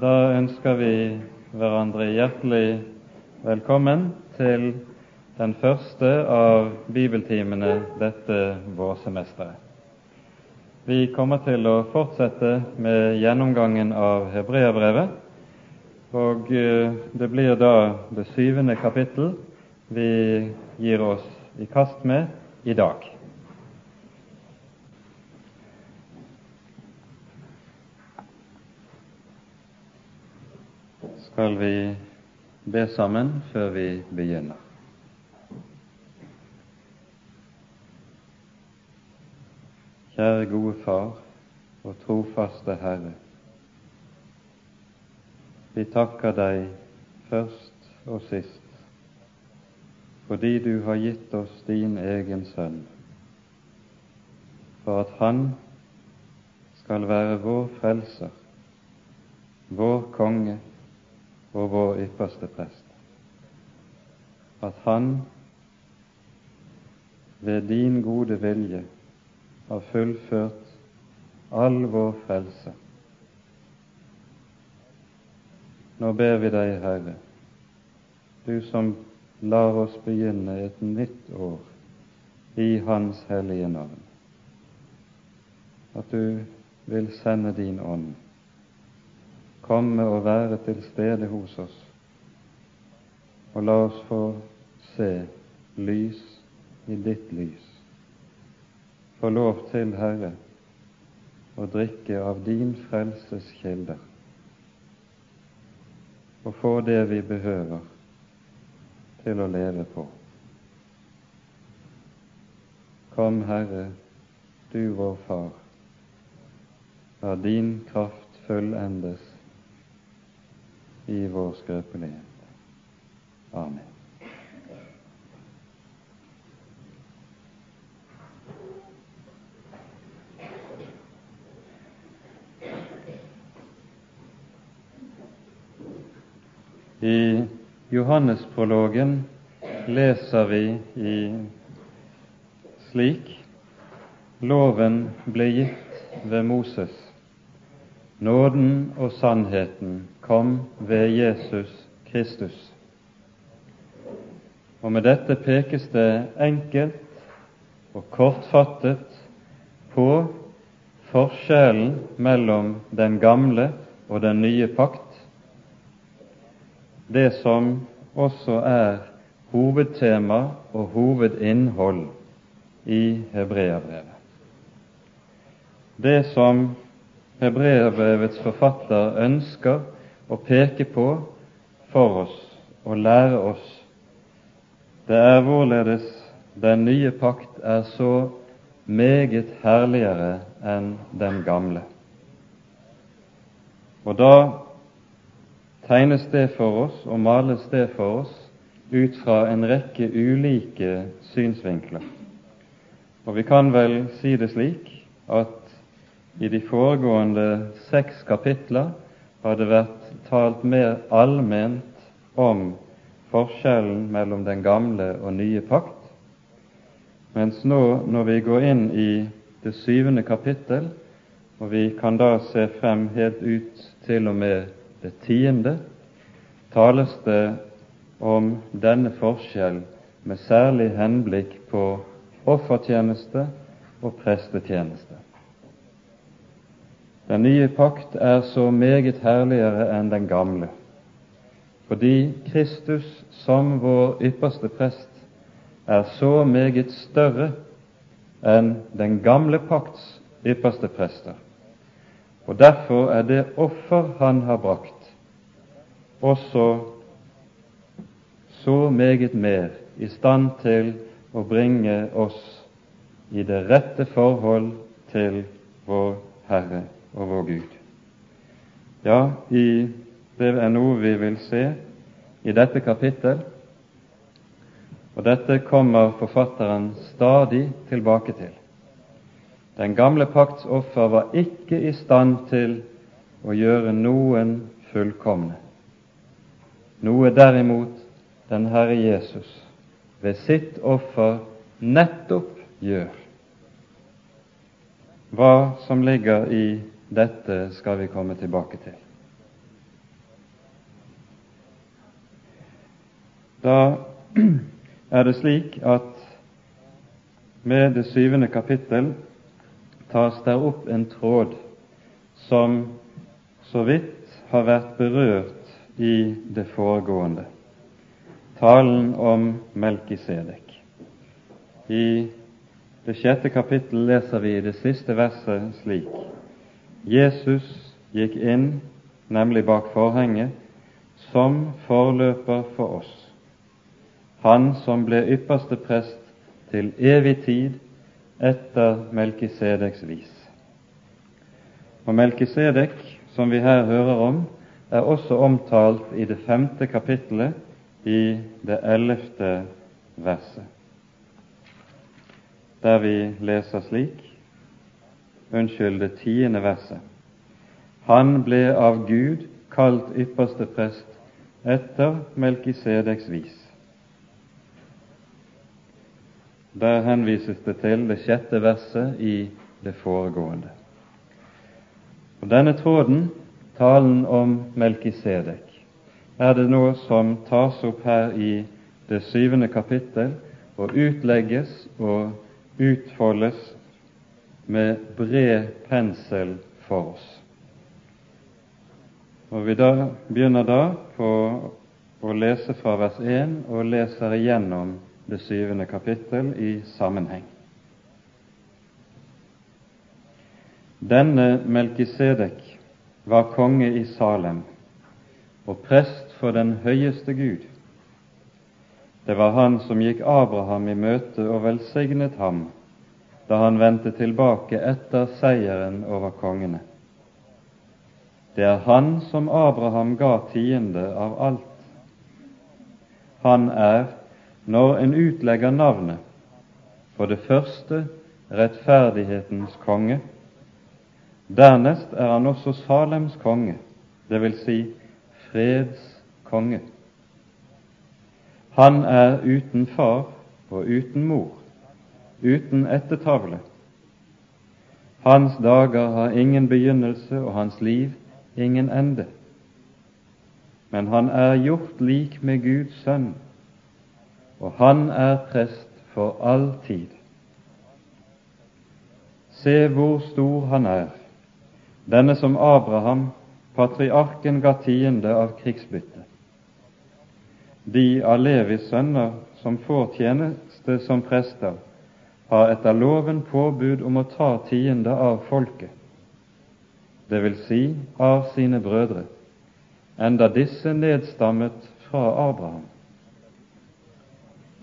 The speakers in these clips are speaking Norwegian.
Da ønsker vi hverandre hjertelig velkommen til den første av bibeltimene dette vårsemesteret. Vi kommer til å fortsette med gjennomgangen av Hebreabrevet, og eh, det blir da det syvende kapittel vi gir oss i kast med i dag. Skal vi be sammen før vi begynner. Kjære gode Far og trofaste Herre. Vi takker deg først og sist fordi du har gitt oss din egen sønn, for at han skal være vår frelser, vår konge og vår ypperste prest. At Han ved din gode vilje har fullført all vår frelse. Nå ber vi deg, Herre, du som lar oss begynne et nytt år i Hans hellige navn, at du vil sende din ånd komme og være til stede hos oss, og la oss få se lys i ditt lys. Få lov til, Herre, å drikke av din frelses kilder, og få det vi behøver til å leve på. Kom, Herre, du vår Far, la din kraft fullendes i vår skrøpelighet. Amen. I Johannesprologen leser vi i slik Loven ble gitt ved Moses Nåden og sannheten kom ved Jesus Kristus. Og med dette pekes det enkelt og kortfattet på forskjellen mellom den gamle og den nye pakt, det som også er hovedtema og hovedinnhold i Hebreabrevet. Det som hebreabrevets forfatter ønsker å peke på for oss og lære oss, det er hvorledes den nye pakt er så meget herligere enn den gamle. Og da tegnes det for oss og males det for oss ut fra en rekke ulike synsvinkler. Og vi kan vel si det slik at i de foregående seks kapitler har det vært talt mer allment om forskjellen mellom den gamle og nye pakt, mens nå når vi går inn i det syvende kapittel, og vi kan da se frem helt ut til og med det tiende, tales det om denne forskjell med særlig henblikk på offertjeneste og prestetjeneste. Den nye pakt er så meget herligere enn den gamle, fordi Kristus som vår ypperste prest er så meget større enn den gamle pakts ypperste prester. Og Derfor er det offer han har brakt, også så meget mer i stand til å bringe oss i det rette forhold til vår Herre og vår Gud. Ja, i, det er noe vi vil se i dette kapittel, og dette kommer forfatteren stadig tilbake til. Den gamle pakts offer var ikke i stand til å gjøre noen fullkomne, noe derimot den Herre Jesus ved sitt offer nettopp gjør. Hva som ligger i dette skal vi komme tilbake til. Da er det slik at med det syvende kapittel tas der opp en tråd som så vidt har vært berørt i det foregående, talen om Melkisedek. I det sjette kapittel leser vi i det siste verset slik Jesus gikk inn, nemlig bak forhenget, som forløper for oss, han som ble ypperste prest til evig tid etter Melkisedeks vis. Og Melkisedek, som vi her hører om, er også omtalt i det femte kapittelet i det ellevte verset, der vi leser slik Unnskyld, det tiende verset. Han ble av Gud kalt ypperste prest etter Melkisedeks vis. Der henvises det til det sjette verset i det foregående. Og Denne tråden, talen om Melkisedek, er det noe som tas opp her i det syvende kapittel og utlegges og utfoldes med bred pensel for oss. Og Vi da begynner da på å lese fra vers 1 og leser igjennom det syvende kapittel i sammenheng. Denne Melkisedek var konge i Salem og prest for den høyeste Gud. Det var han som gikk Abraham i møte og velsignet ham da han vendte tilbake etter seieren over kongene. Det er han som Abraham ga tiende av alt. Han er når en utlegger navnet for det første rettferdighetens konge, dernest er han også Salems konge, det vil si freds konge. Han er uten far og uten mor, uten ettertavle. Hans dager har ingen begynnelse og hans liv ingen ende. Men han er gjort lik med Guds sønn og han er prest for all tid. Se hvor stor han er, denne som Abraham, patriarken, ga tiende av krigsbyttet. De av Levis sønner som får tjeneste som prester, har etter loven påbud om å ta tiende av folket, det vil si av sine brødre, enda disse nedstammet fra Abraham.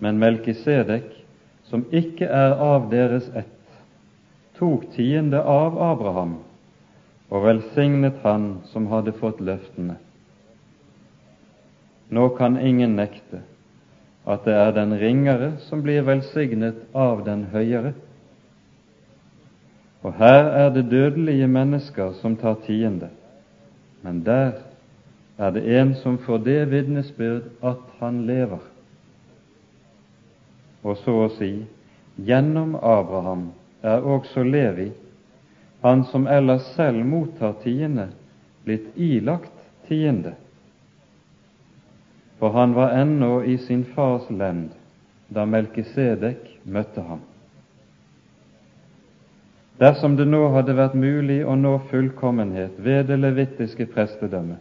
Men Melkisedek, som ikke er av deres ett, tok tiende av Abraham og velsignet han som hadde fått løftene. Nå kan ingen nekte at det er den ringere som blir velsignet av den høyere. Og her er det dødelige mennesker som tar tiende, men der er det en som får det vitnesbyrd at han lever og så å si gjennom Abraham er også Levi, han som ellers selv mottar tiende, blitt ilagt tiende. For han var ennå i sin fars lend da Melkisedek møtte ham. Dersom det nå hadde vært mulig å nå fullkommenhet ved det levittiske prestedømmet,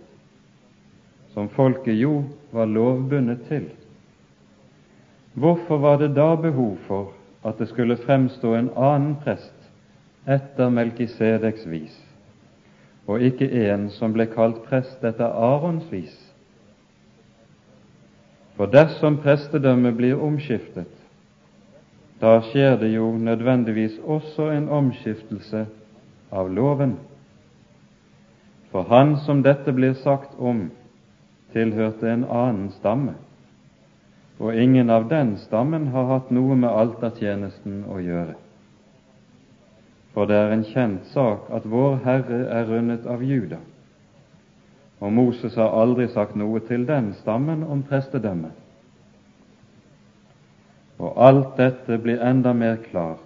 som folket jo var lovbundet til, Hvorfor var det da behov for at det skulle fremstå en annen prest etter Melkisedeks vis, og ikke en som ble kalt prest etter Arons vis? For dersom prestedømmet blir omskiftet, da skjer det jo nødvendigvis også en omskiftelse av loven. For han som dette blir sagt om, tilhørte en annen stamme og ingen av den stammen har hatt noe med altertjenesten å gjøre. For det er en kjent sak at vår Herre er rundet av Juda, og Moses har aldri sagt noe til den stammen om prestedømmet. Og alt dette blir enda mer klart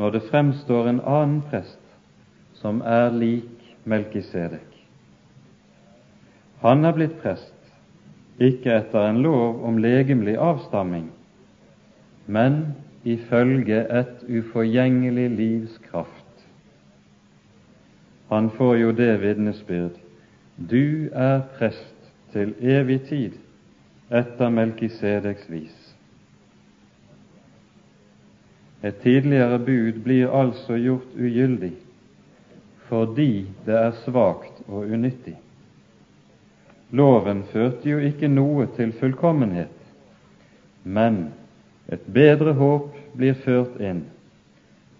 når det fremstår en annen prest som er lik Melkisedek. Han er blitt prest ikke etter en lov om legemlig avstamming, men ifølge et uforgjengelig livs kraft. Han får jo det vitnesbyrd du er prest til evig tid etter Melkisedeks vis. Et tidligere bud blir altså gjort ugyldig fordi det er svakt og unyttig. Loven førte jo ikke noe til fullkommenhet, men et bedre håp blir ført inn,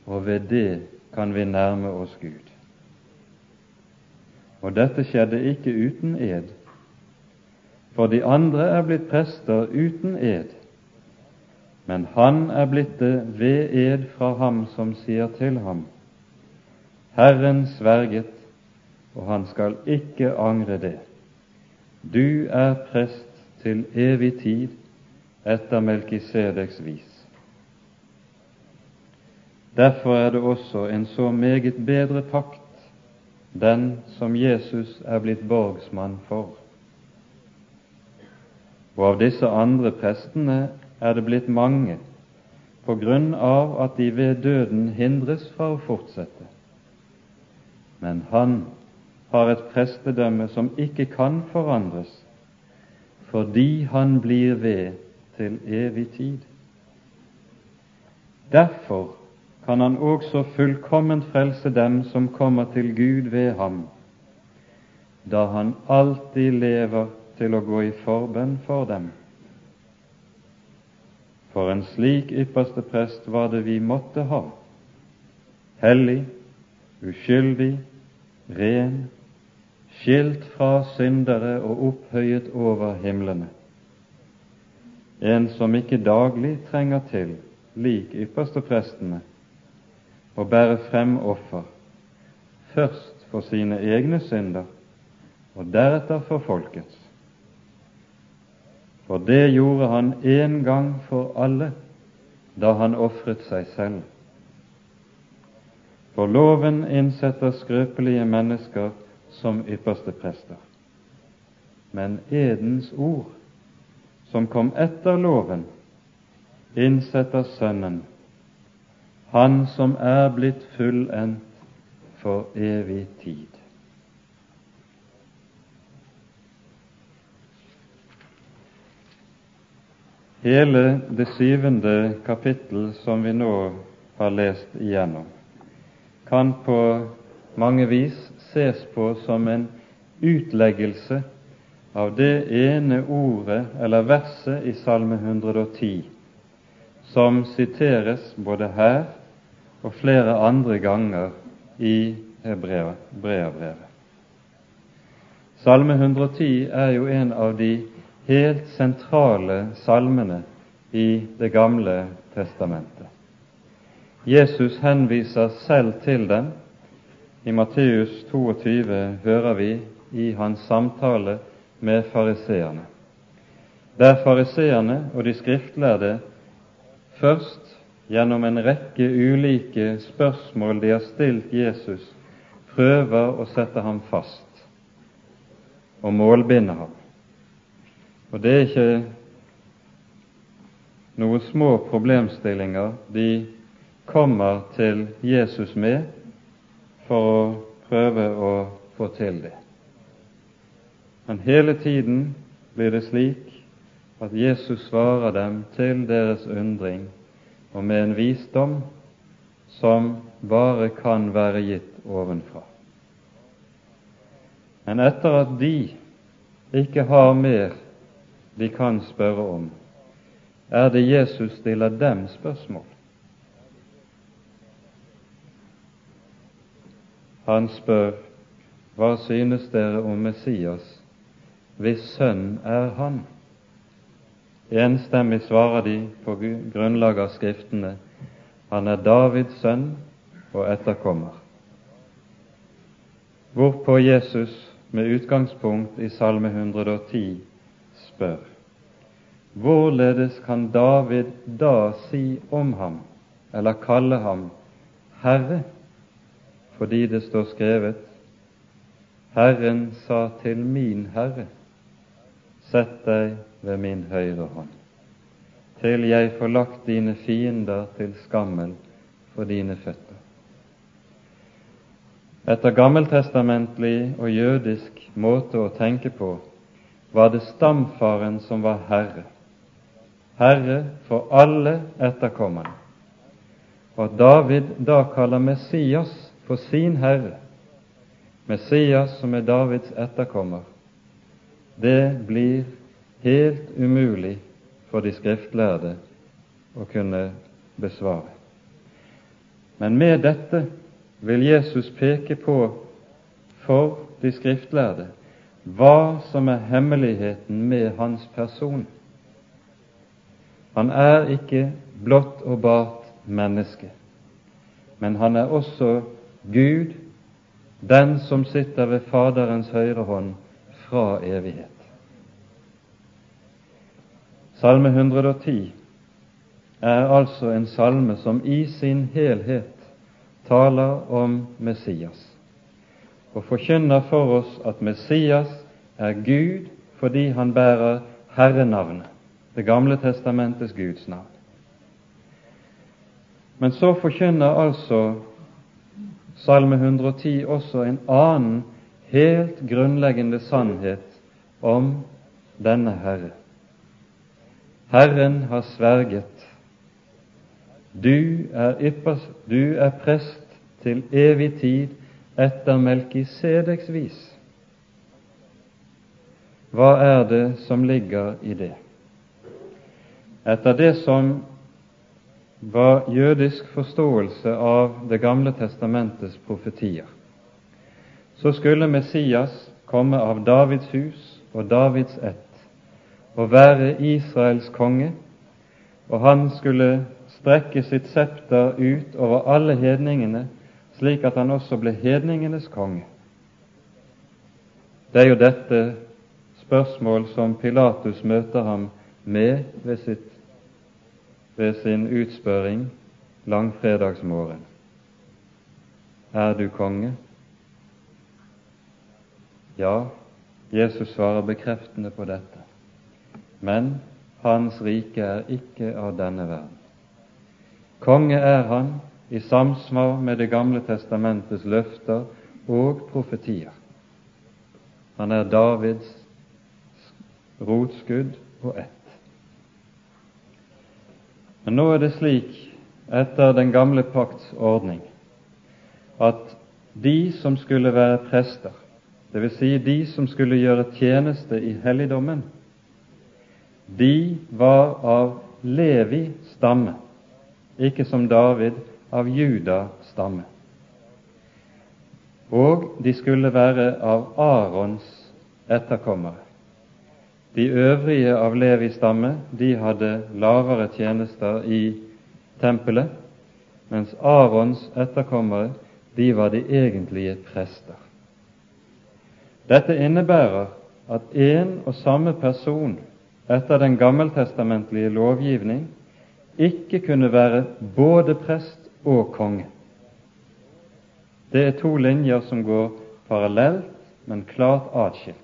og ved det kan vi nærme oss Gud. Og dette skjedde ikke uten ed, for de andre er blitt prester uten ed, men han er blitt det ved ed fra ham som sier til ham:" Herren sverget, og han skal ikke angre det. Du er prest til evig tid etter Melkisedeks vis. Derfor er det også en så meget bedre pakt, den som Jesus er blitt borgsmann for. Og av disse andre prestene er det blitt mange på grunn av at de ved døden hindres fra å fortsette men han har et prestedømme som ikke kan forandres, fordi han blir ved til evig tid. Derfor kan han også fullkomment frelse dem som kommer til Gud ved ham, da han alltid lever til å gå i forbønn for dem. For en slik ypperste prest var det vi måtte ha, hellig, uskyldig, ren, skilt fra syndere og opphøyet over himlene. En som ikke daglig trenger til, lik yppersteprestene, å bære frem offer, først for sine egne synder og deretter for folkets. For det gjorde han én gang for alle da han ofret seg selv. For loven innsetter skrøpelige mennesker som ypperste prester. Men edens ord, som kom etter loven, innsetter Sønnen, Han som er blitt fullendt for evig tid. Hele det syvende kapittel som vi nå har lest igjennom, kan på mange vis ses på som en utleggelse av det ene ordet eller verset i Salme 110 som siteres både her og flere andre ganger i Hebreabrevet. Salme 110 er jo en av de helt sentrale salmene i Det gamle testamentet. Jesus henviser selv til dem. I Matteus 22 hører vi i hans samtale med fariseerne. Der fariseerne og de skriftlærde først gjennom en rekke ulike spørsmål de har stilt Jesus, prøver å sette ham fast og målbinde ham. Og det er ikke noen små problemstillinger de kommer til Jesus med for å prøve å få til det. Men hele tiden blir det slik at Jesus svarer dem til deres undring og med en visdom som bare kan være gitt ovenfra. Men etter at de ikke har mer de kan spørre om, er det Jesus stiller dem spørsmål. Han spør, Hva synes dere om Messias, hvis sønn er han? Enstemmig svarer de på grunnlag av Skriftene, han er Davids sønn og etterkommer. Hvorpå Jesus med utgangspunkt i Salme 110 spør, Hvorledes kan David da si om ham, eller kalle ham, Herre? fordi det står skrevet Herren sa til min Herre, sett deg ved min høyre hånd, til jeg får lagt dine fiender til skammel for dine føtter. Etter gammeltestamentlig og jødisk måte å tenke på var det stamfaren som var herre, herre for alle etterkommerne. Og David da kaller Messias for sin herre, Messias som er Davids etterkommer, det blir helt umulig for de skriftlærde å kunne besvare. Men med dette vil Jesus peke på for de skriftlærde hva som er hemmeligheten med hans person. Han er ikke blott og bart menneske, men han er også Gud, den som sitter ved Faderens høyre hånd fra evighet. Salme 110 er altså en salme som i sin helhet taler om Messias og forkynner for oss at Messias er Gud fordi han bærer herrenavnet, Det gamle testamentets Guds navn. Men så forkynner altså Salme 110 også en annen helt grunnleggende sannhet om denne Herre. Herren har sverget du er, yppers, du er prest til evig tid etter Melkisedeks vis. Hva er det som ligger i det? Etter det som var jødisk forståelse av Det gamle testamentets profetier, så skulle Messias komme av Davids hus og Davids ett og være Israels konge, og han skulle strekke sitt septer ut over alle hedningene, slik at han også ble hedningenes konge. Det er jo dette spørsmål som Pilatus møter ham med ved, sitt, ved sin utspørring langfredagsmorgen. Er du konge? Ja, Jesus svarer bekreftende på dette. Men hans rike er ikke av denne verden. Konge er han i samsvar med Det gamle testamentets løfter og profetier. Han er Davids rotskudd og ett. Men nå er det slik, etter den gamle pakts ordning, at de som skulle være prester, dvs. Si de som skulle gjøre tjeneste i helligdommen, de var av Levi stamme ikke som David av Juda stamme. Og de skulle være av Arons etterkommere. De øvrige av Levi stamme de hadde lavere tjenester i tempelet, mens Arons etterkommere de var de egentlige prester. Dette innebærer at en og samme person etter den gammeltestamentlige lovgivning ikke kunne være både prest og konge. Det er to linjer som går parallelt, men klart atskilt.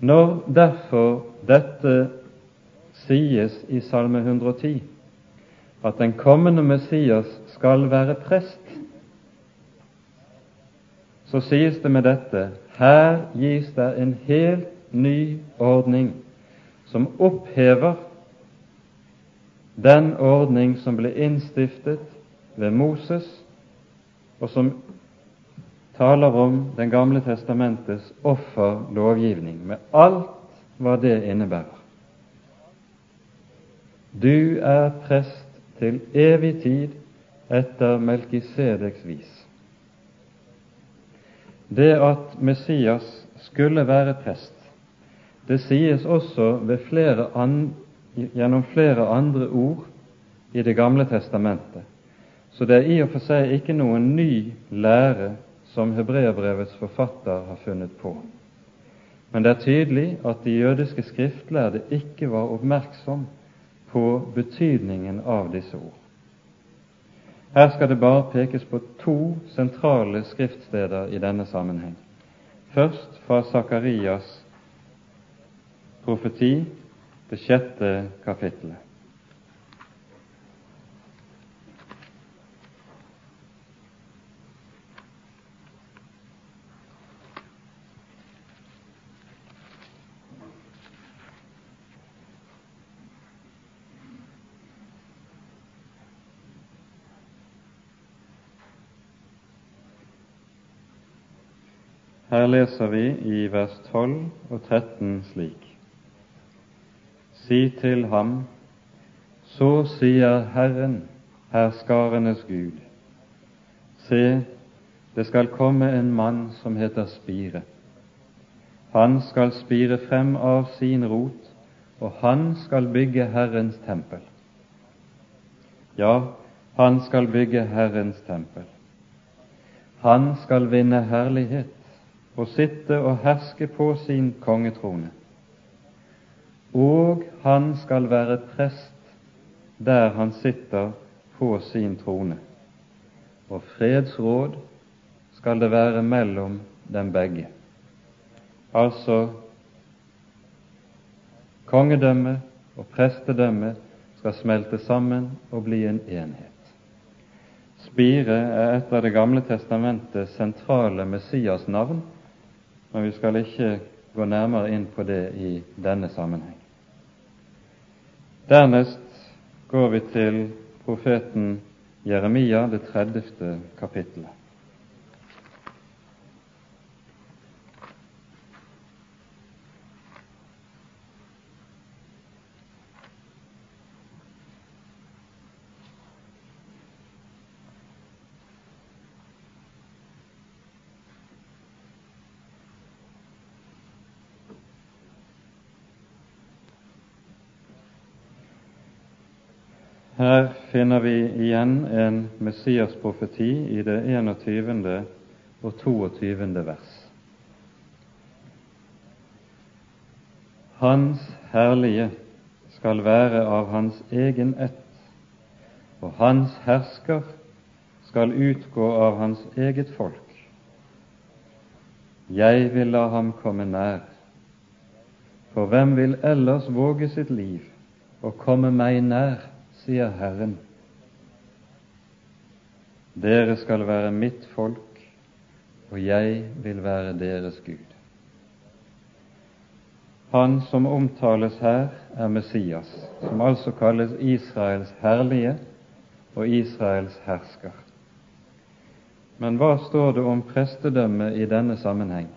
Når derfor dette sies i Salme 110, at den kommende Messias skal være prest, så sies det med dette her gis det en helt ny ordning som opphever den ordning som ble innstiftet ved Moses, og som taler om Den gamle testamentets offerlovgivning, med alt hva det innebærer. Du er prest til evig tid etter Melkisedeks vis. Det at Messias skulle være prest, det sies også flere an, gjennom flere andre ord i Det gamle testamentet, så det er i og for seg ikke noen ny lære som hebreerbrevets forfatter har funnet på. Men det er tydelig at de jødiske skriftlærde ikke var oppmerksom på betydningen av disse ord. Her skal det bare pekes på to sentrale skriftsteder i denne sammenheng. først fra Sakarias profeti, det sjette kapittelet. Her leser vi i vers 12 og 13 slik. Si til ham, så sier Herren, herskarenes Gud, se, det skal komme en mann som heter Spire. Han skal spire frem av sin rot, og han skal bygge Herrens tempel. Ja, han skal bygge Herrens tempel. Han skal vinne herlighet og sitte og herske på sin kongetrone. Og han skal være prest der han sitter på sin trone. Og fredsråd skal det være mellom dem begge. Altså kongedømme og prestedømme skal smelte sammen og bli en enhet. Spire er et av Det gamle testamentets sentrale Messias-navn, men vi skal ikke gå nærmere inn på det i denne sammenheng. Dernest går vi til profeten Jeremia, det 30. kapittelet. Her finner vi igjen en Messias-profeti i det 21. og 22. vers. Hans herlige skal være av hans egen ett, og hans hersker skal utgå av hans eget folk. Jeg vil la ham komme nær, for hvem vil ellers våge sitt liv og komme meg nær? Sier Herren. Dere skal være mitt folk, og jeg vil være deres Gud. Han som omtales her, er Messias, som altså kalles Israels herlige og Israels hersker. Men hva står det om prestedømmet i denne sammenheng?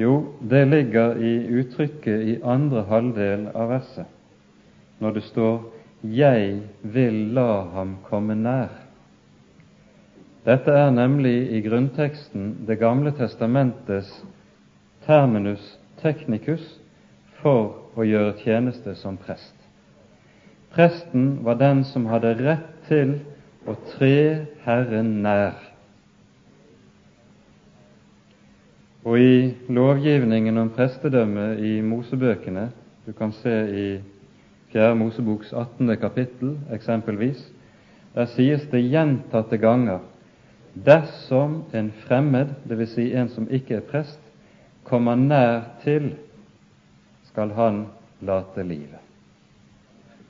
Jo, det ligger i uttrykket i andre halvdel av verset, når det står 'Jeg vil la ham komme nær'. Dette er nemlig i grunnteksten Det gamle testamentets terminus technicus for å gjøre tjeneste som prest. Presten var den som hadde rett til å tre Herren nær. Og i lovgivningen om prestedømme i Mosebøkene, du kan se i Fjerde Moseboks 18. kapittel eksempelvis, der sies det gjentatte ganger dersom en fremmed, dvs. Si en som ikke er prest, kommer nær til, skal han late livet.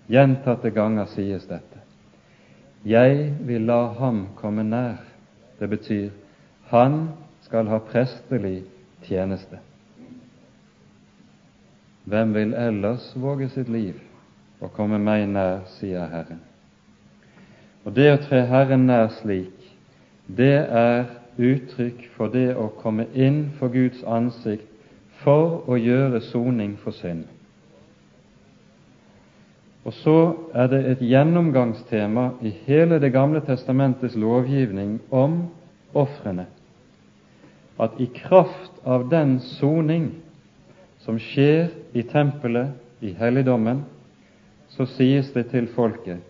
Gjentatte ganger sies dette. Jeg vil la ham komme nær. Det betyr han skal ha prestelig tjeneste. Hvem vil ellers våge sitt liv og komme meg nær, sier Herren. Og det å tre Herren nær slik, det er uttrykk for det å komme inn for Guds ansikt for å gjøre soning for synd. Og så er det et gjennomgangstema i hele Det gamle testamentets lovgivning om ofrene at i kraft av den soning som skjer i tempelet, i helligdommen, så sies det til folket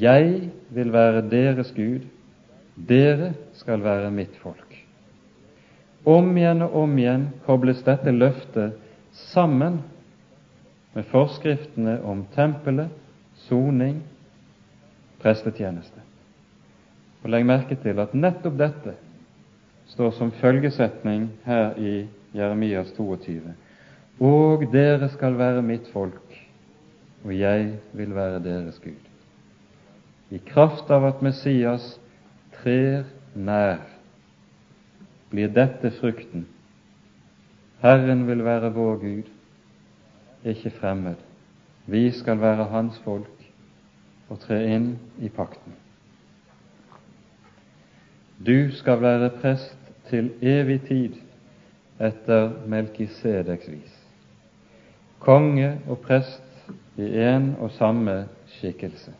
Jeg vil være deres Gud, dere skal være mitt folk. Om igjen og om igjen kobles dette løftet sammen med forskriftene om tempelet, soning, prestetjeneste. Og Legg merke til at nettopp dette står som følgesetning her i Jeremias 22. Og dere skal være mitt folk, og jeg vil være deres Gud. I kraft av at Messias trer nær, blir dette frukten. Herren vil være vår Gud, ikke fremmed. Vi skal være Hans folk og tre inn i pakten. Du skal være prest til evig tid etter Melkisedeks vis. Konge og prest i en og samme skikkelse.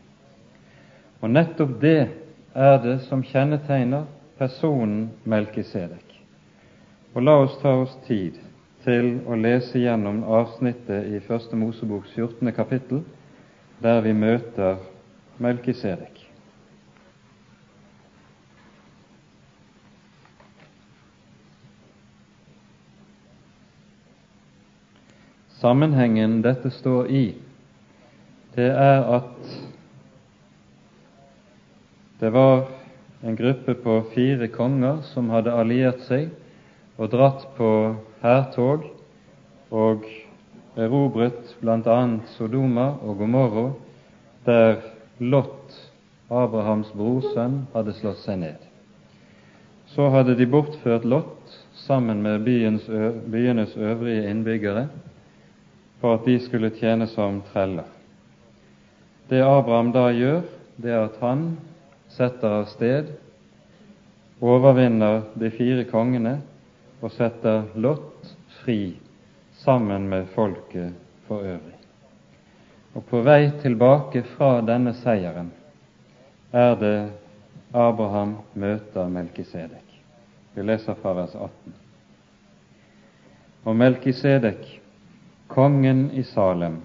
Og nettopp det er det som kjennetegner personen Melkisedek. Og la oss ta oss tid til å lese gjennom avsnittet i Første Moseboks 14. kapittel, der vi møter Melkisedek. Sammenhengen dette står i, det er at det var en gruppe på fire konger som hadde alliert seg og dratt på hærtog og erobret bl.a. Sodoma og Gomorro, der Lot, Abrahams brorsønn, hadde slått seg ned. Så hadde de bortført Lot sammen med byens, byenes øvrige innbyggere for at de skulle tjene som treller. Det Abraham da gjør, det er at han setter av sted, overvinner de fire kongene og setter Lot fri sammen med folket for øvrig. Og på vei tilbake fra denne seieren er det Abraham møter Melkisedek. Vi leser fra vers 18. Og Melkisedek kongen i Salem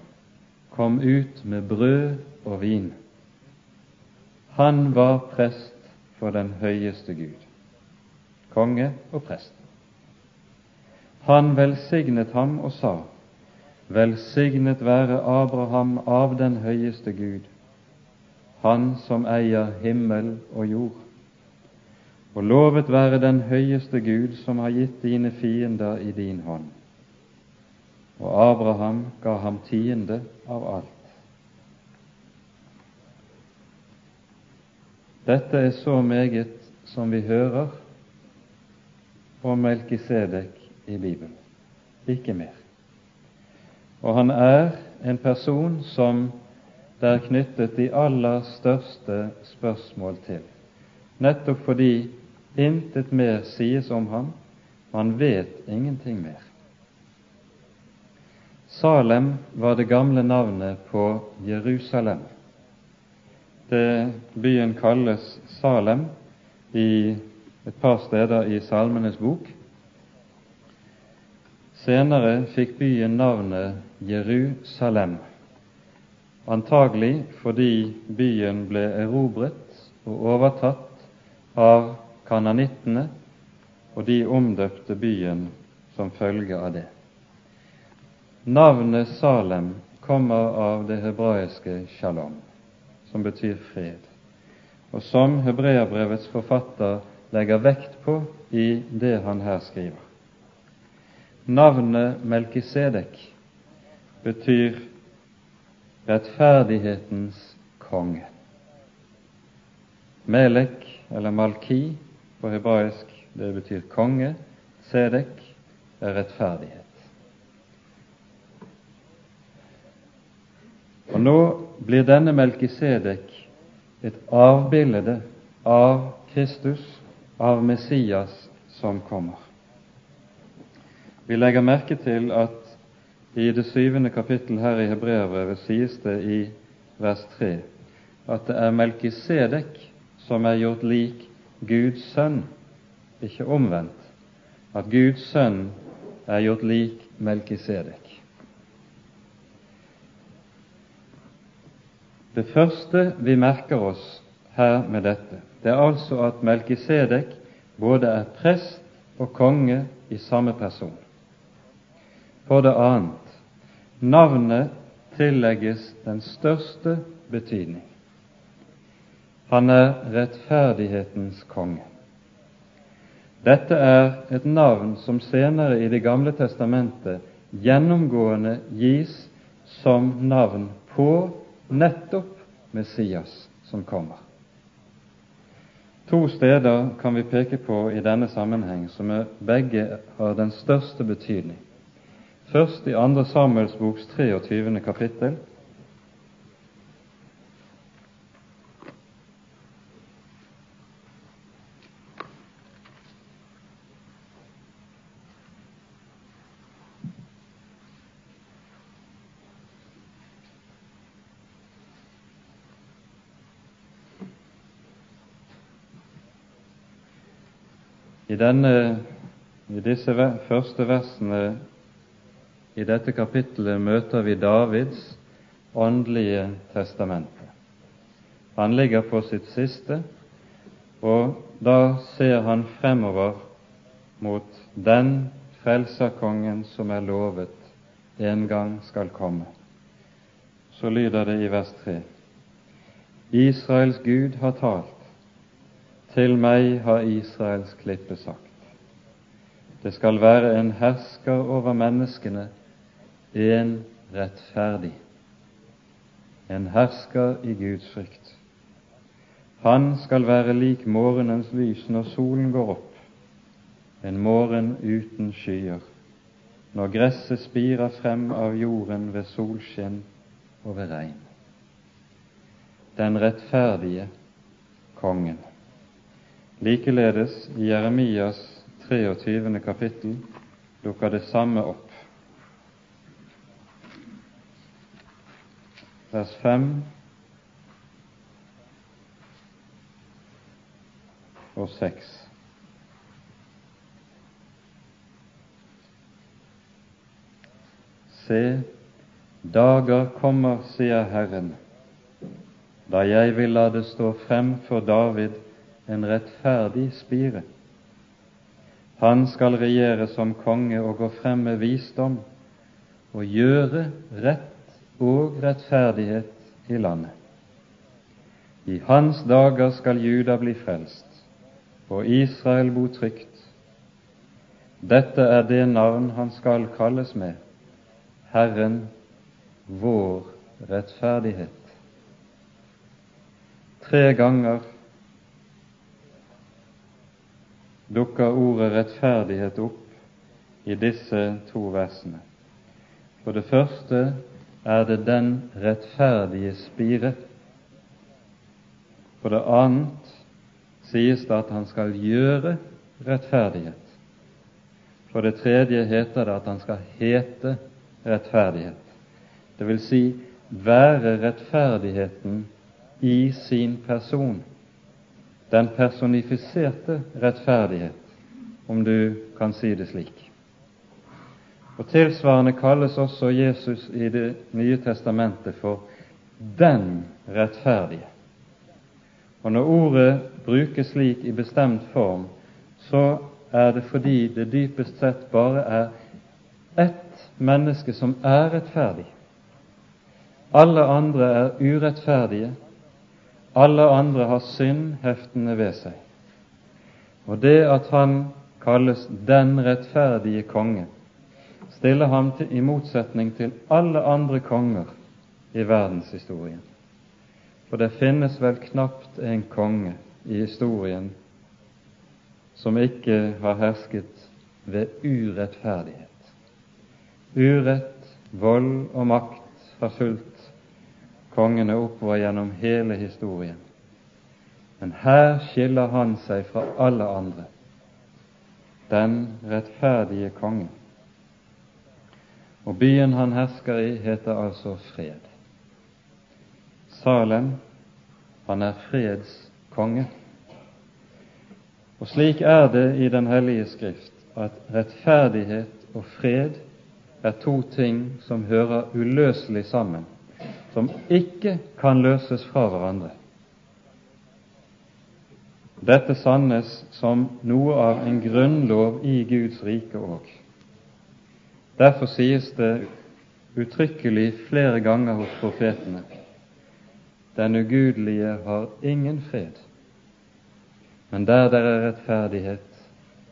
kom ut med brød og vin. Han var prest for den høyeste Gud, konge og prest. Han velsignet ham og sa:" Velsignet være Abraham av den høyeste Gud, han som eier himmel og jord. Og lovet være den høyeste Gud som har gitt dine fiender i din hånd og Abraham ga ham tiende av alt. Dette er så meget som vi hører om Melkisedek i Bibelen, ikke mer. Og han er en person som det er knyttet de aller største spørsmål til, nettopp fordi intet mer sies om ham, man vet ingenting mer. Salem var det gamle navnet på Jerusalem. Det byen kalles Salem i et par steder i Salmenes bok. Senere fikk byen navnet Jerusalem, antagelig fordi byen ble erobret og overtatt av kananittene, og de omdøpte byen som følge av det. Navnet Salem kommer av det hebraiske shalom, som betyr fred, og som hebreerbrevets forfatter legger vekt på i det han her skriver. Navnet Melkisedek betyr rettferdighetens konge. Melek, eller Malki på hebraisk, det betyr konge. Sedek er rettferdighet. Og nå blir denne Melkisedek et avbilde av Kristus, av Messias som kommer. Vi legger merke til at i det syvende kapittel her i Hebreabrevet sies det i vers 3 at det er Melkisedek som er gjort lik Guds sønn, ikke omvendt. At Guds sønn er gjort lik Melkisedek. Det første vi merker oss her med dette, det er altså at Melkisedek både er prest og konge i samme person. For det annet, navnet tillegges den største betydning. Han er rettferdighetens konge. Dette er et navn som senere i Det gamle testamentet gjennomgående gis som navn på nettopp Messias som kommer. To steder kan vi peke på i denne sammenheng som er begge har den største betydning. Først i 2. Samuels boks 23. kapittel, I, denne, I disse første versene i dette kapittelet møter vi Davids åndelige testamente. Han ligger på sitt siste, og da ser han fremover mot den frelserkongen som er lovet en gang skal komme. Så lyder det i vers 3. Israels Gud har talt. Til meg har Israels klippe sagt. Det skal være en hersker over menneskene, en rettferdig, en hersker i Guds frykt. Han skal være lik morgenens lys når solen går opp, en morgen uten skyer, når gresset spirer frem av jorden ved solskinn og ved regn. Den rettferdige kongen. Likeledes i Jeremias 23. kapittel dukker det samme opp. Vers 5 og 6. Se, dager kommer, sier Herren, da jeg vil la det stå frem for David en rettferdig spire. Han skal regjere som konge og gå frem med visdom og gjøre rett og rettferdighet i landet. I hans dager skal Juda bli frelst og Israel bo trygt. Dette er det navn han skal kalles med, Herren vår rettferdighet. Tre ganger dukker ordet rettferdighet opp i disse to versene. For det første er det den rettferdige spire. For det annet sies det at han skal gjøre rettferdighet. For det tredje heter det at han skal hete rettferdighet. Det vil si være rettferdigheten i sin person den personifiserte rettferdighet, om du kan si det slik. Og Tilsvarende kalles også Jesus i Det nye testamentet for den rettferdige. Og Når ordet brukes slik i bestemt form, så er det fordi det dypest sett bare er ett menneske som er rettferdig. Alle andre er urettferdige alle andre har synd heftende ved seg. Og det at han kalles den rettferdige konge, stiller ham til, i motsetning til alle andre konger i verdenshistorien. For det finnes vel knapt en konge i historien som ikke har hersket ved urettferdighet. Urett, vold og makt har fulgt kongene oppover gjennom hele historien. Men her skiller han seg fra alle andre, den rettferdige kongen. Og byen han hersker i, heter altså Fred. Salem, han er freds konge. Og slik er det i Den hellige Skrift at rettferdighet og fred er to ting som hører uløselig sammen som ikke kan løses fra hverandre. Dette sannes som noe av en grunnlov i Guds rike òg. Derfor sies det uttrykkelig flere ganger hos profetene den ugudelige har ingen fred, men der det er rettferdighet,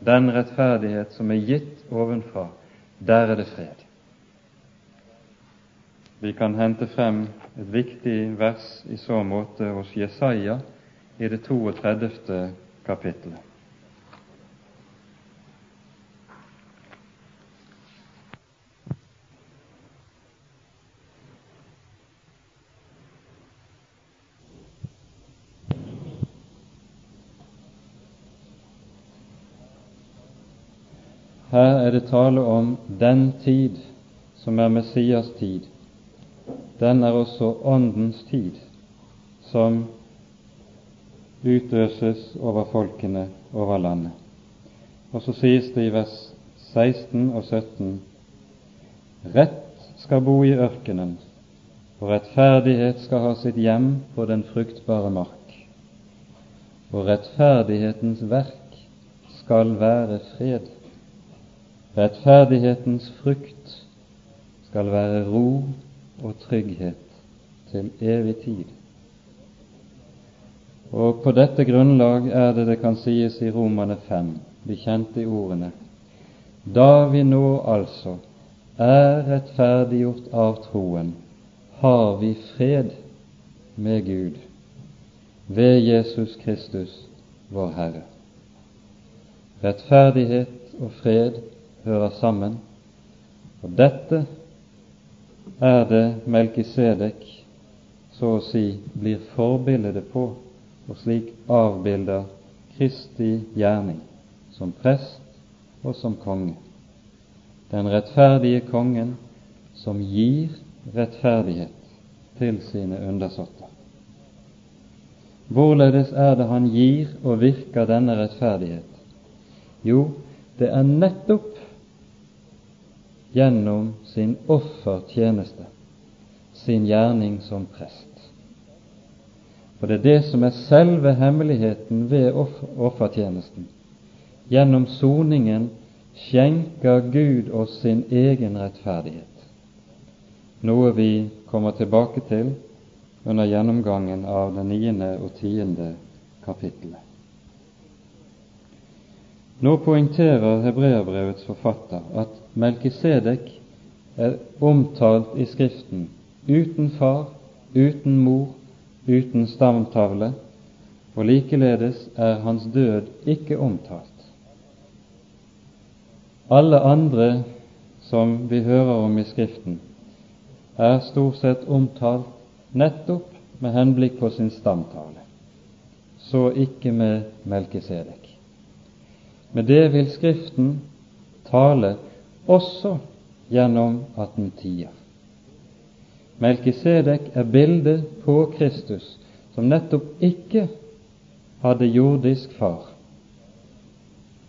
den rettferdighet som er gitt ovenfra, der er det fred. Vi kan hente frem et viktig vers i så måte hos Jesaja i det 32. kapittelet. Her er det tale om den tid som er Messias tid. Den er også Åndens tid, som utøses over folkene over landet. Og så sies det i vers 16 og 17.: Rett skal bo i ørkenen, og rettferdighet skal ha sitt hjem på den fruktbare mark. Og rettferdighetens verk skal være fred. Rettferdighetens frukt skal være ro og trygghet til evig tid. Og på dette grunnlag er det det kan sies i Romane 5, de kjente ordene. Da vi nå altså er rettferdiggjort av troen, har vi fred med Gud ved Jesus Kristus, vår Herre. Rettferdighet og fred hører sammen. Og dette er det Melkisedek så å si blir forbildet på, og slik avbilder Kristi gjerning som prest og som konge. Den rettferdige kongen som gir rettferdighet til sine undersåtter. Hvorledes er det han gir og virker denne rettferdighet? Jo, det er nettopp gjennom sin offertjeneste, sin gjerning som prest. For det er det som er selve hemmeligheten ved offertjenesten. Gjennom soningen skjenker Gud oss sin egen rettferdighet, noe vi kommer tilbake til under gjennomgangen av det niende og tiende kapittelet. Nå poengterer hebreerbrevets forfatter at Melkisedek er omtalt i Skriften uten far, uten mor, uten stamtavle, og likeledes er hans død ikke omtalt. Alle andre som vi hører om i Skriften, er stort sett omtalt nettopp med henblikk på sin stamtavle, så ikke med Melkisedek. Med det vil Skriften tale også gjennom at den tier. Melkisedek er bildet på Kristus, som nettopp ikke hadde jordisk far.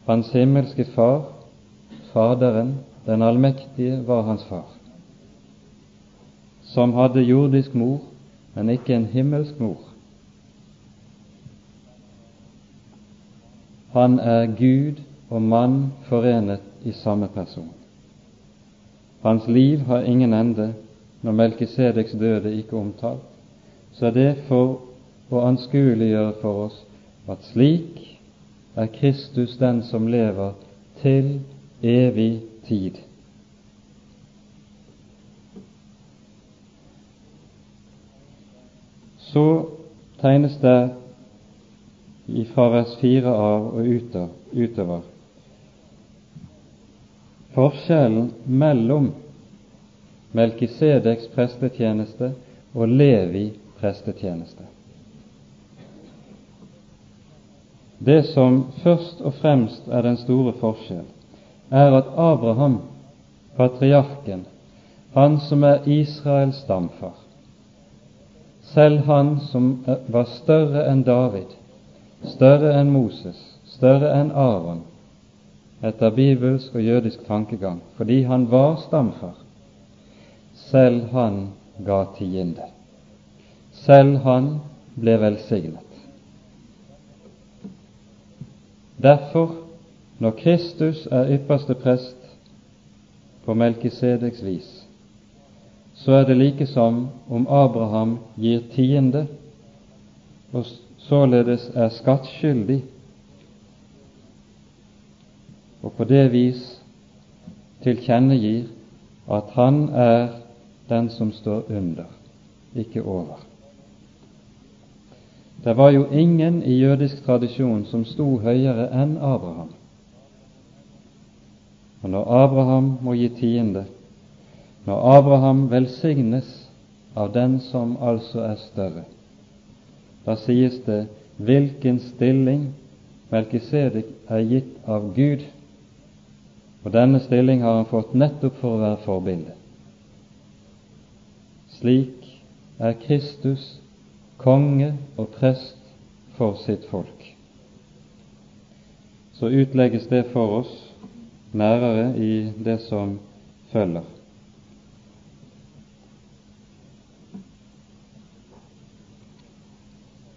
Hans himmelske far, Faderen, den allmektige, var hans far, som hadde jordisk mor, men ikke en himmelsk mor. Han er Gud og mann forenet i samme person. Hans liv har ingen ende når Melkisedeks døde ikke omtalt, så er det for å anskueliggjøre for oss at slik er Kristus den som lever til evig tid. Så tegnes det fra vers 4 av og utover. Forskjellen mellom Melkisedeks prestetjeneste og Levi prestetjeneste. Det som først og fremst er den store forskjell, er at Abraham, patriarken, han som er Israels stamfar, selv han som var større enn David, større enn Moses, større enn Aron, etter bibelsk og jødisk tankegang, fordi han var stamfar. Selv han ga tiende. Selv han ble velsignet. Derfor, når Kristus er ypperste prest på Melkisedeks vis, så er det like som om Abraham gir tiende og således er skattskyldig og på det vis tilkjennegir at han er den som står under, ikke over. Det var jo ingen i jødisk tradisjon som sto høyere enn Abraham. Og når Abraham må gi tiende, når Abraham velsignes av den som altså er større, da sies det hvilken stilling Melkisedek er gitt av Gud, og denne stilling har han fått nettopp for å være forbilde. Slik er Kristus konge og prest for sitt folk. Så utlegges det for oss nærere i det som følger.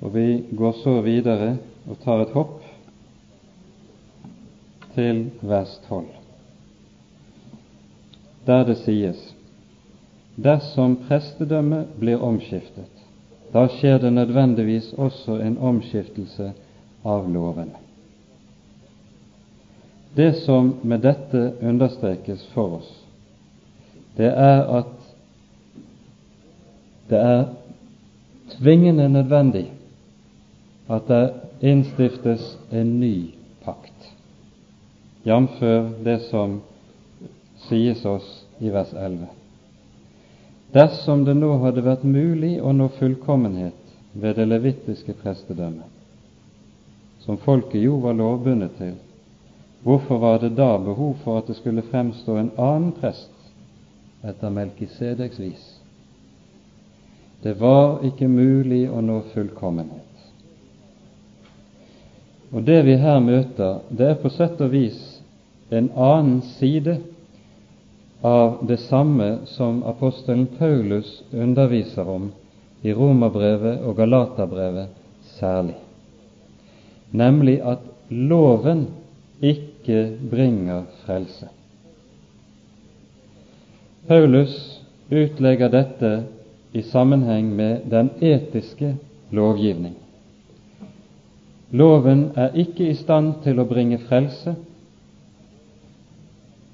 Og vi går så videre og tar et hopp til vers 12, der det sies dersom prestedømmet blir omskiftet, da skjer det nødvendigvis også en omskiftelse av lovene. Det som med dette understrekes for oss, det er at det er tvingende nødvendig at det innstiftes en ny pakt, jf. det som sies oss i vers 11. Dersom det nå hadde vært mulig å nå fullkommenhet ved det levittiske prestedømmet, som folket jo var lovbundet til, hvorfor var det da behov for at det skulle fremstå en annen prest etter Melkisedeks vis? Det var ikke mulig å nå fullkommenhet. Og det vi her møter, det er på sett og vis en annen side av det samme som apostelen Paulus underviser om i Romerbrevet og Galaterbrevet særlig, nemlig at loven ikke bringer frelse. Paulus utlegger dette i sammenheng med den etiske lovgivning. Loven er ikke i stand til å bringe frelse,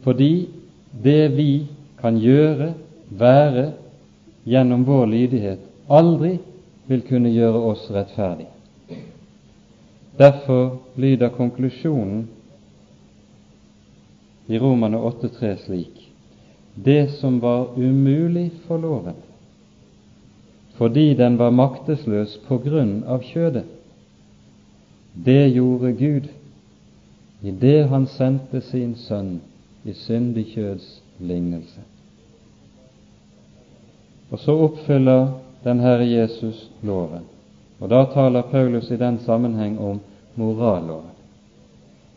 fordi det vi kan gjøre, være, gjennom vår lydighet, aldri vil kunne gjøre oss rettferdige. Derfor lyder konklusjonen i Romane 8,3 slik Det som var umulig for loven, fordi den var maktesløs på grunn av kjødet, det gjorde Gud i det Han sendte sin Sønn i syndig kjøds lignelse. Og så oppfyller den Herre Jesus loven. Og da taler Paulus i den sammenheng om moralloven.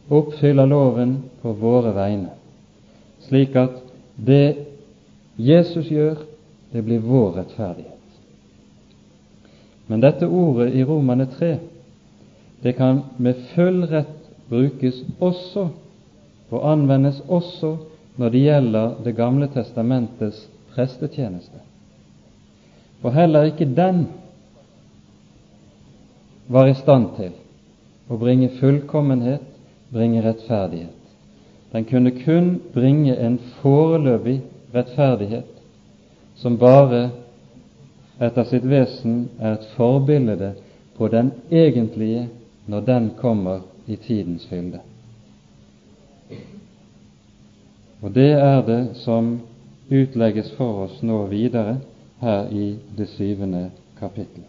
Oppfyller loven på våre vegne, slik at det Jesus gjør, det blir vår rettferdighet. Men dette ordet i Romane 3 det kan med full rett brukes også og anvendes også når det gjelder Det gamle testamentets prestetjeneste. For heller ikke den var i stand til å bringe fullkommenhet, bringe rettferdighet. Den kunne kun bringe en foreløpig rettferdighet som bare etter sitt vesen er et forbilde på den egentlige når den kommer i tidens fylde. Og det er det som utlegges for oss nå videre her i det syvende kapittelet.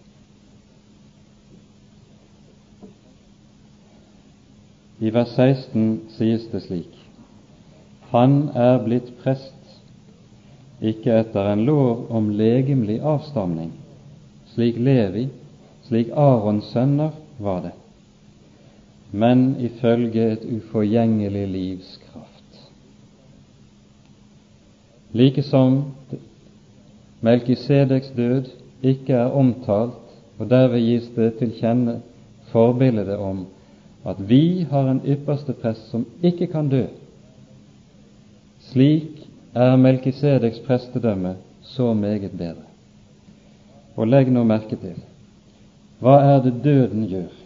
I vers 16 sies det slik:" Han er blitt prest, ikke etter en lov om legemlig avstamning, slik Levi, slik Arons sønner var det, men ifølge et uforgjengelig livs kraft. Likesom Melkisedeks død ikke er omtalt, og derved gis det til kjenne forbildet om at vi har en ypperste prest som ikke kan dø. Slik er Melkisedeks prestedømme så meget bedre. Og legg nå merke til hva er det døden gjør?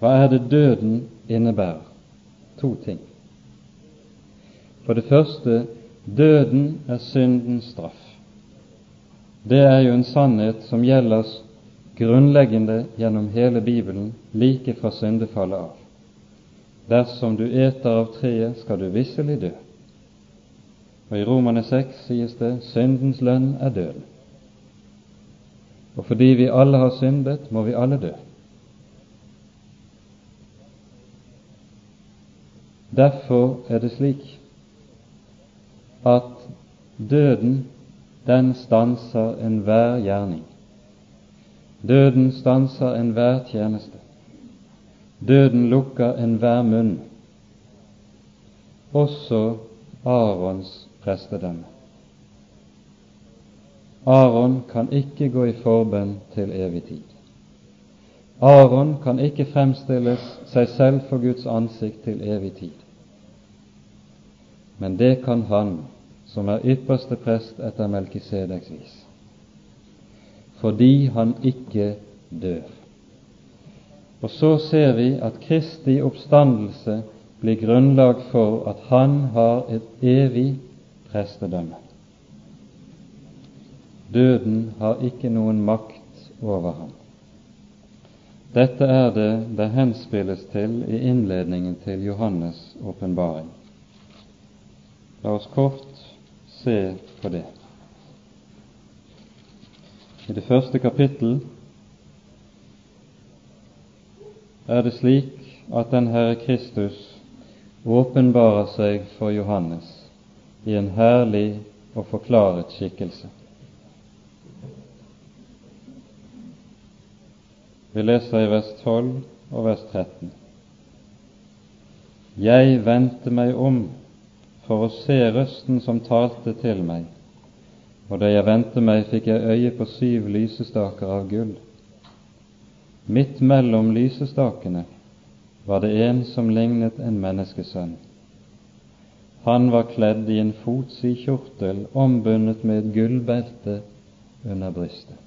Hva er det døden innebærer? to ting. For det første døden er syndens straff. Det er jo en sannhet som gjelder grunnleggende gjennom hele Bibelen, like fra syndefallet av. Dersom du eter av treet, skal du visselig dø. Og I Romane 6 sies det syndens lønn er døden. Og fordi vi alle har syndet, må vi alle dø. Derfor er det slik at døden, den stanser enhver gjerning. Døden stanser enhver tjeneste. Døden lukker enhver munn, også Arons prestedømme. Aron kan ikke gå i forbønn til evig tid. Aron kan ikke fremstilles seg selv for Guds ansikt til evig tid. Men det kan han som er ypperste prest etter Melkisedeks vis, fordi han ikke dør. Og så ser vi at Kristi oppstandelse blir grunnlag for at han har et evig prestedømme. Døden har ikke noen makt over ham. Dette er det det henspilles til i innledningen til Johannes' åpenbaring. La oss kort se på det. I det første kapittel er det slik at den Herre Kristus åpenbarer seg for Johannes i en herlig og forklaret skikkelse. Vi leser i vers 12 og vers 13. Jeg vendte meg om for å se røsten som talte til meg, og da jeg vendte meg, fikk jeg øye på syv lysestaker av gull. Midt mellom lysestakene var det en som lignet en menneskesønn. Han var kledd i en fotsid kjortel ombundet med et gullbelte under brystet.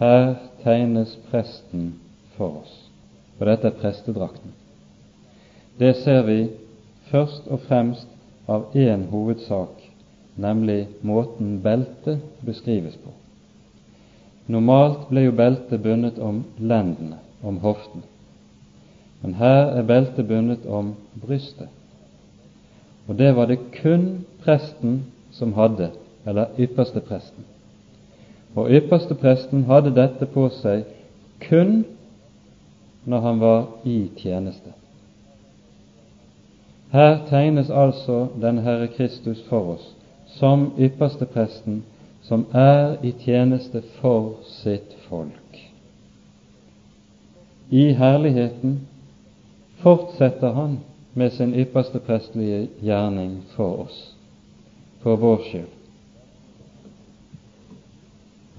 Her tegnes presten for oss, og dette er prestedrakten. Det ser vi først og fremst av én hovedsak, nemlig måten beltet beskrives på. Normalt ble jo beltet bundet om lendene, om hoften. Men her er beltet bundet om brystet. Og det var det kun presten som hadde, eller ypperste presten. Og ypperstepresten hadde dette på seg kun når han var i tjeneste. Her tegnes altså den Herre Kristus for oss som ypperstepresten som er i tjeneste for sitt folk. I herligheten fortsetter han med sin ypperste prestelige gjerning for oss, for vår skyld.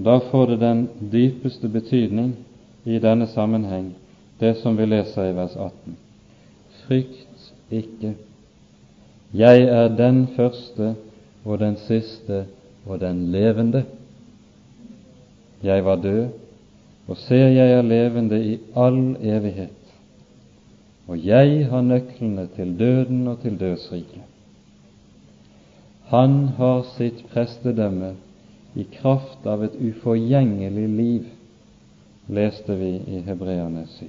Da får det den dypeste betydning i denne sammenheng, det som vi leser i vers 18. Frykt ikke. Jeg er den første og den siste og den levende. Jeg var død, og ser jeg er levende i all evighet. Og jeg har nøklene til døden og til dødsriket. Han har sitt prestedømme i kraft av et uforgjengelig liv, leste vi i Hebreane 7.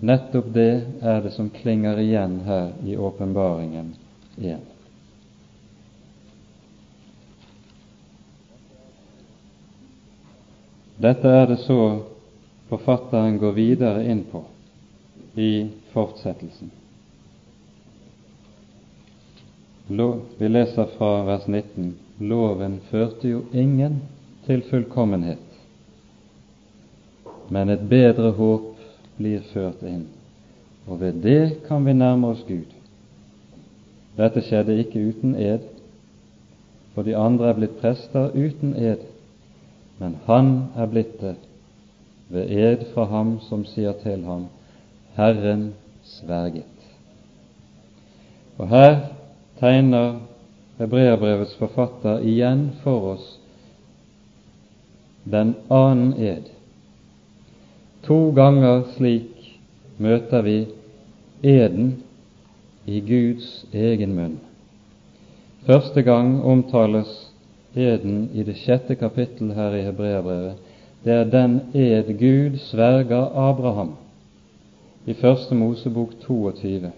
Nettopp det er det som klinger igjen her i åpenbaringen igjen. Dette er det så forfatteren går videre inn på i fortsettelsen. Vi leser fra vers 19 loven førte jo ingen til fullkommenhet, men et bedre håp blir ført inn, og ved det kan vi nærme oss Gud. Dette skjedde ikke uten ed, for de andre er blitt prester uten ed, men han er blitt det ved ed fra ham som sier til ham, Herren sverget. Og her tegner Hebreabrevets forfatter igjen for oss den annen ed. To ganger slik møter vi eden i Guds egen munn. Første gang omtales eden i det sjette kapittel her i Hebreabrevet. Det er den ed Gud sverger Abraham i Første Mosebok 22,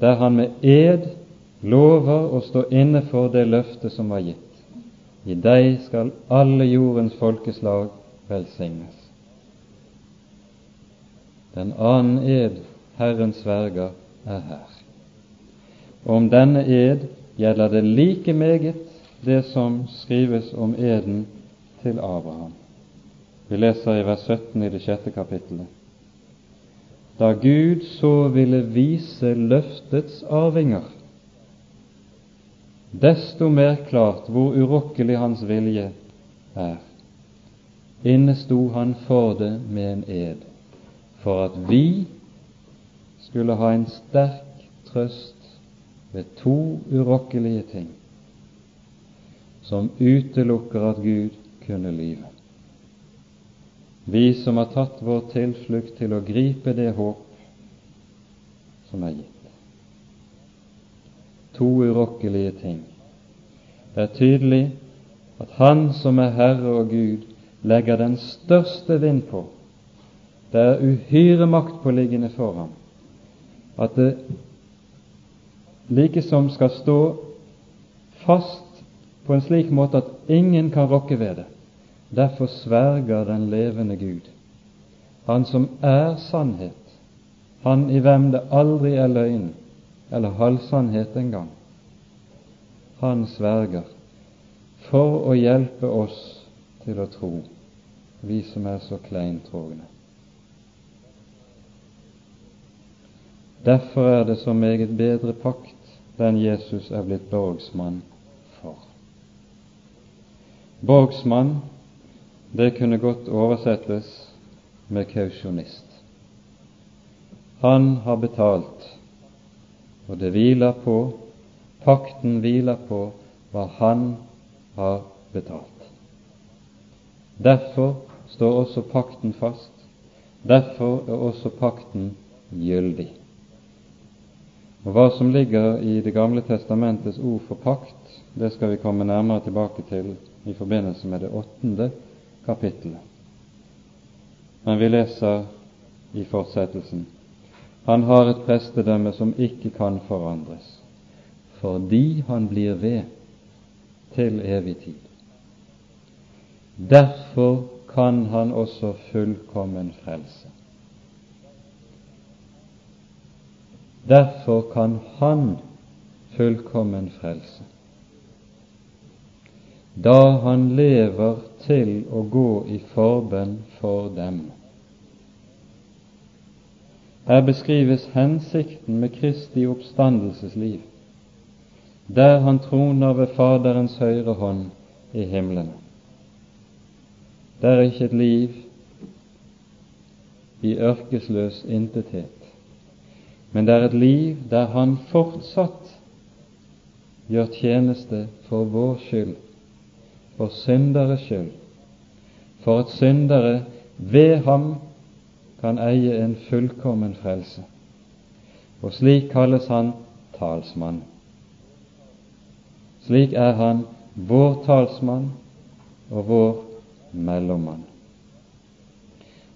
der han med ed lover å stå inne for det løftet som var gitt. I deg skal alle jordens folkeslag velsignes. Den annen ed Herren sverger, er her. Og om denne ed gjelder det like meget det som skrives om eden til Abraham. Vi leser i vers 17 i det sjette kapittelet. Da Gud så ville vise løftets arvinger desto mer klart hvor urokkelig hans vilje er, innesto han for det med en ed, for at vi skulle ha en sterk trøst ved to urokkelige ting som utelukker at Gud kunne lyve. Vi som har tatt vår tilflukt til å gripe det håp som er gitt. To urokkelige ting. Det er tydelig at Han som er Herre og Gud, legger den største vind på. Det er uhyre maktpåliggende for ham at det likesom skal stå fast på en slik måte at ingen kan rokke ved det. Derfor sverger den levende Gud, Han som er sannhet, Han i hvem det aldri er løgn eller halvsannhet engang. Han sverger for å hjelpe oss til å tro, vi som er så kleintrogne. Derfor er det så meget bedre pakt den Jesus er blitt borgsmann for. Borgsmann, det kunne godt oversettes med kausjonist. Han har betalt, og det hviler på, pakten hviler på hva han har betalt. Derfor står også pakten fast. Derfor er også pakten gyldig. Og Hva som ligger i Det gamle testamentets ord for pakt, det skal vi komme nærmere tilbake til i forbindelse med det åttende kapittelet. Men vi leser i fortsettelsen Han har et prestedømme som ikke kan forandres, fordi han blir ved til evig tid. Derfor kan han også fullkommen frelse. Derfor kan Han fullkommen frelse. Da han lever til å gå i forbønn for dem. Her beskrives hensikten med Kristi oppstandelsesliv, der han troner ved Faderens høyre hånd i himmelen. Det er ikke et liv i ørkesløs intethet, men det er et liv der han fortsatt gjør tjeneste for vår skyld, for synderes skyld, for at syndere ved ham kan eie en fullkommen frelse. Og slik kalles han talsmann. Slik er han vår talsmann og vår mellommann.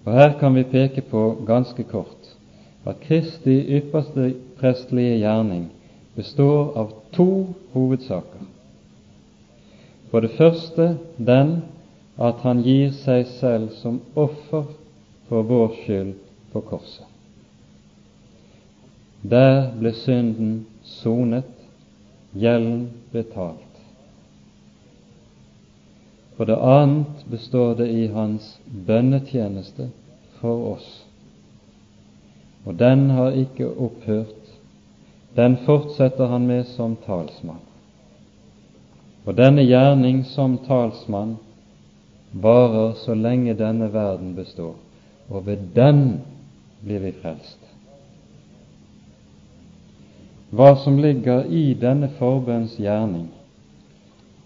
Og Her kan vi peke på ganske kort at Kristi ypperste prestlige gjerning består av to hovedsaker. For det første den at han gir seg selv som offer for vår skyld på korset. Der ble synden sonet, gjelden betalt. For det annet består det i hans bønnetjeneste for oss og den har ikke opphørt. Den fortsetter han med som talsmann. Og denne gjerning som talsmann varer så lenge denne verden består, og ved den blir vi frelst. Hva som ligger i denne forbønns gjerning,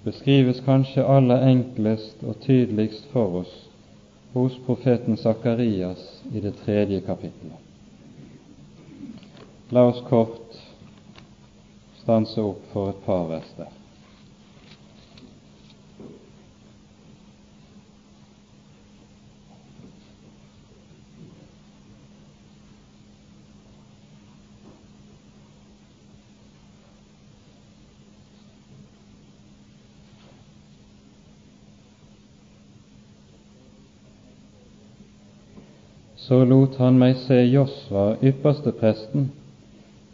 beskrives kanskje aller enklest og tydeligst for oss hos profeten Sakarias i det tredje kapittelet. La oss kort stanse opp for et par vers der. Så lot han meg se Josva, ypperstepresten,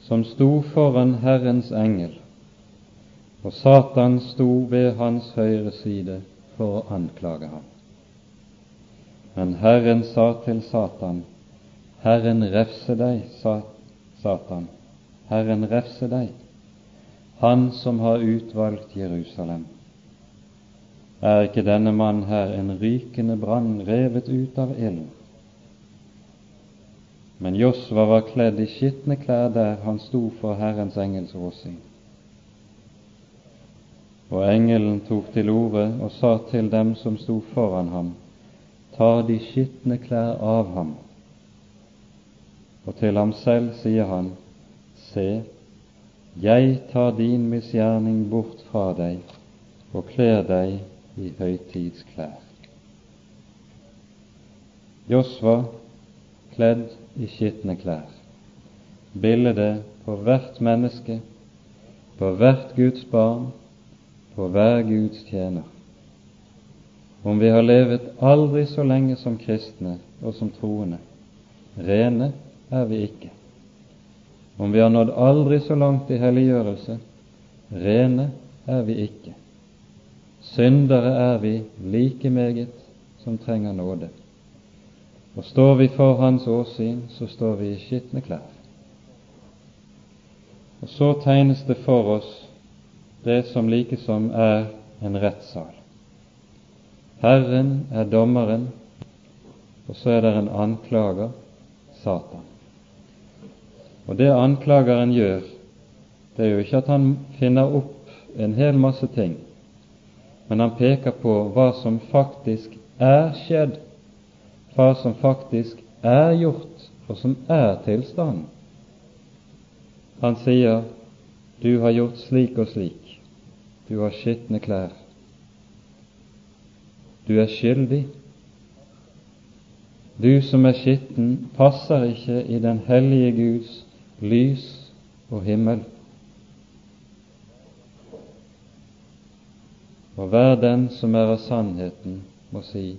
som sto foran Herrens engel, og Satan sto ved hans høyre side for å anklage ham. Men Herren sa til Satan, Herren refse deg, sa Satan, Herren refse deg, Han som har utvalgt Jerusalem. Er ikke denne mann her en rykende brann revet ut av ilden? Men Josva var kledd i skitne klær der han sto for Herrens engels åsyn. Og engelen tok til orde og sa til dem som sto foran ham, ta de skitne klær av ham. Og til ham selv sier han, se, jeg tar din misgjerning bort fra deg og kler deg i høytidsklær. Josva kledd i skitne klær. Bildet på hvert menneske, på hvert Guds barn, på hver Guds tjener. Om vi har levet aldri så lenge som kristne og som troende, rene er vi ikke. Om vi har nådd aldri så langt i helliggjørelse, rene er vi ikke. Syndere er vi like meget som trenger nåde. Og står vi for Hans åsyn, så står vi i skitne klær. Og så tegnes det for oss det som likesom er en rettssal. Herren er dommeren, og så er det en anklager, Satan. Og det anklageren gjør, det er jo ikke at han finner opp en hel masse ting, men han peker på hva som faktisk er skjedd hva som faktisk er gjort, og som er tilstanden. Han sier, 'Du har gjort slik og slik. Du har skitne klær. Du er skyldig. Du som er skitten, passer ikke i den hellige Guds lys og himmel. Og hver den som er av sannheten, må si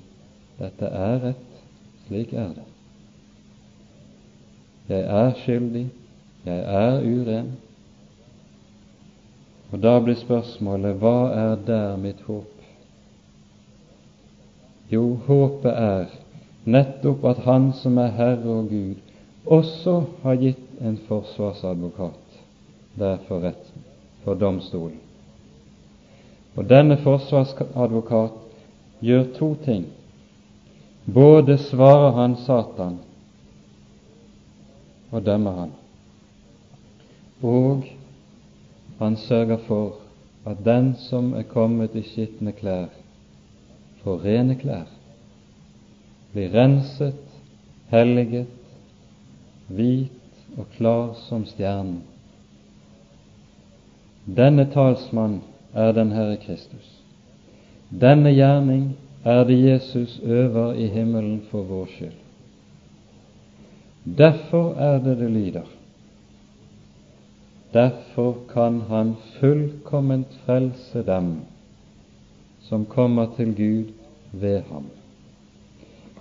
dette er rett. Slik er det. Jeg er skyldig, jeg er uren. Og da blir spørsmålet hva er der mitt håp? Jo, håpet er nettopp at Han som er Herre og Gud, også har gitt en forsvarsadvokat der for retten, for domstolen. Og denne forsvarsadvokat gjør to ting. Både svarer han Satan og dømmer han, og han sørger for at den som er kommet i skitne klær, får rene klær, blir renset, helliget, hvit og klar som stjernen. Denne talsmann er den Herre Kristus. Denne gjerning er det Jesus øver i himmelen for vår skyld. Derfor er det det lyder. Derfor kan Han fullkomment frelse dem som kommer til Gud ved ham,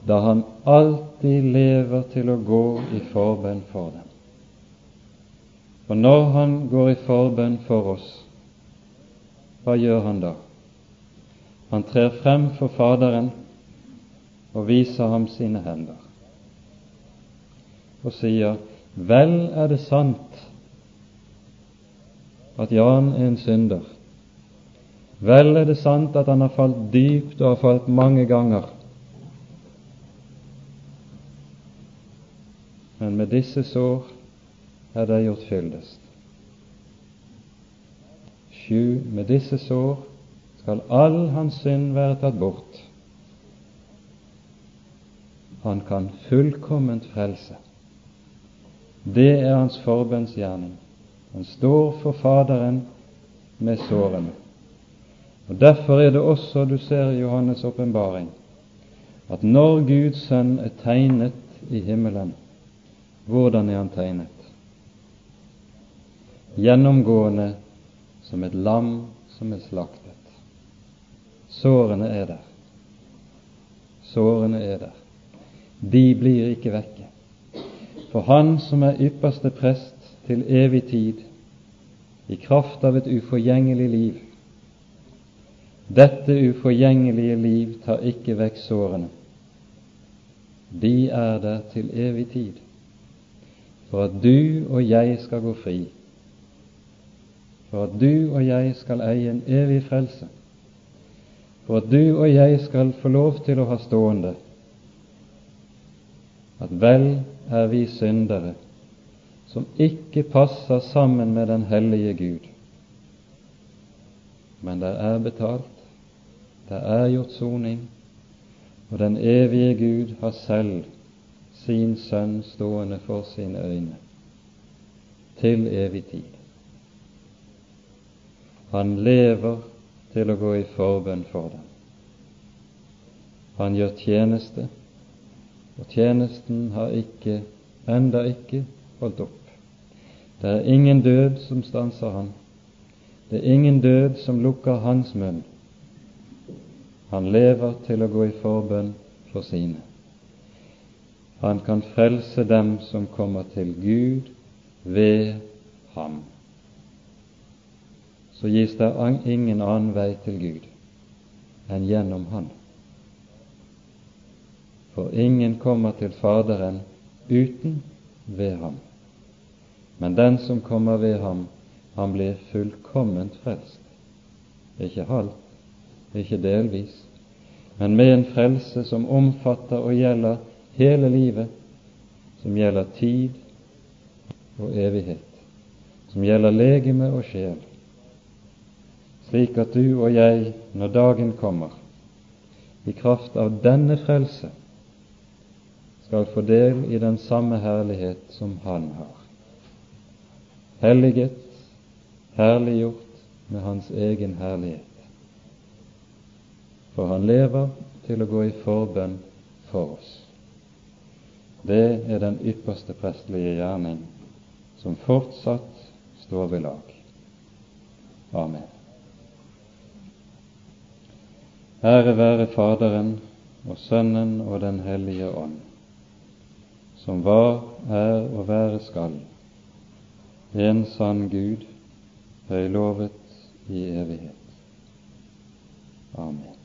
da Han alltid lever til å gå i forbønn for dem. Og når Han går i forbønn for oss, hva gjør Han da? Han trer frem for Faderen og viser ham sine hender og sier, Vel er det sant at Jan er en synder. Vel er det sant at han har falt dypt og har falt mange ganger. Men med disse sår er det gjort fyldest. Sju, med disse sår skal all hans synd være tatt bort. Han kan fullkomment frelse. Det er hans forbønnsgjerning. Han står for Faderen med sårene. Og Derfor er det også, du ser i Johannes' åpenbaring, at når Guds sønn er tegnet i himmelen, hvordan er han tegnet? Gjennomgående som et lam som er slaktet. Sårene er der. Sårene er der. De blir ikke vekke. For Han som er ypperste prest til evig tid, i kraft av et uforgjengelig liv. Dette uforgjengelige liv tar ikke vekk sårene. De er der til evig tid, for at du og jeg skal gå fri, for at du og jeg skal eie en evig frelse, for at du og jeg skal få lov til å ha stående at vel er vi syndere som ikke passer sammen med den hellige Gud. Men det er betalt, det er gjort soning, og den evige Gud har selv sin sønn stående for sine øyne til evig tid. Han lever til å gå i forbønn for dem. Han gjør tjeneste, og tjenesten har ikke, enda ikke holdt opp. Det er ingen død som stanser han. Det er ingen død som lukker hans munn. Han lever til å gå i forbønn for sine. Han kan frelse dem som kommer til Gud ved ham. Så gis det ingen annen vei til Gud enn gjennom Han. For ingen kommer til Faderen uten ved ham. Men den som kommer ved ham, han blir fullkomment frelst. Ikke halvt, ikke delvis, men med en frelse som omfatter og gjelder hele livet, som gjelder tid og evighet, som gjelder legeme og sjel, slik at du og jeg, når dagen kommer, i kraft av denne frelse, skal få del i den samme herlighet som Han har helliget, herliggjort med Hans egen herlighet. For Han lever til å gå i forbønn for oss. Det er den ypperste prestelige gjerning som fortsatt står ved lag. Amen. Ære være Faderen og Sønnen og Den hellige ånd, som var, er og være skal, en sann Gud, høylovet i evighet. Amen.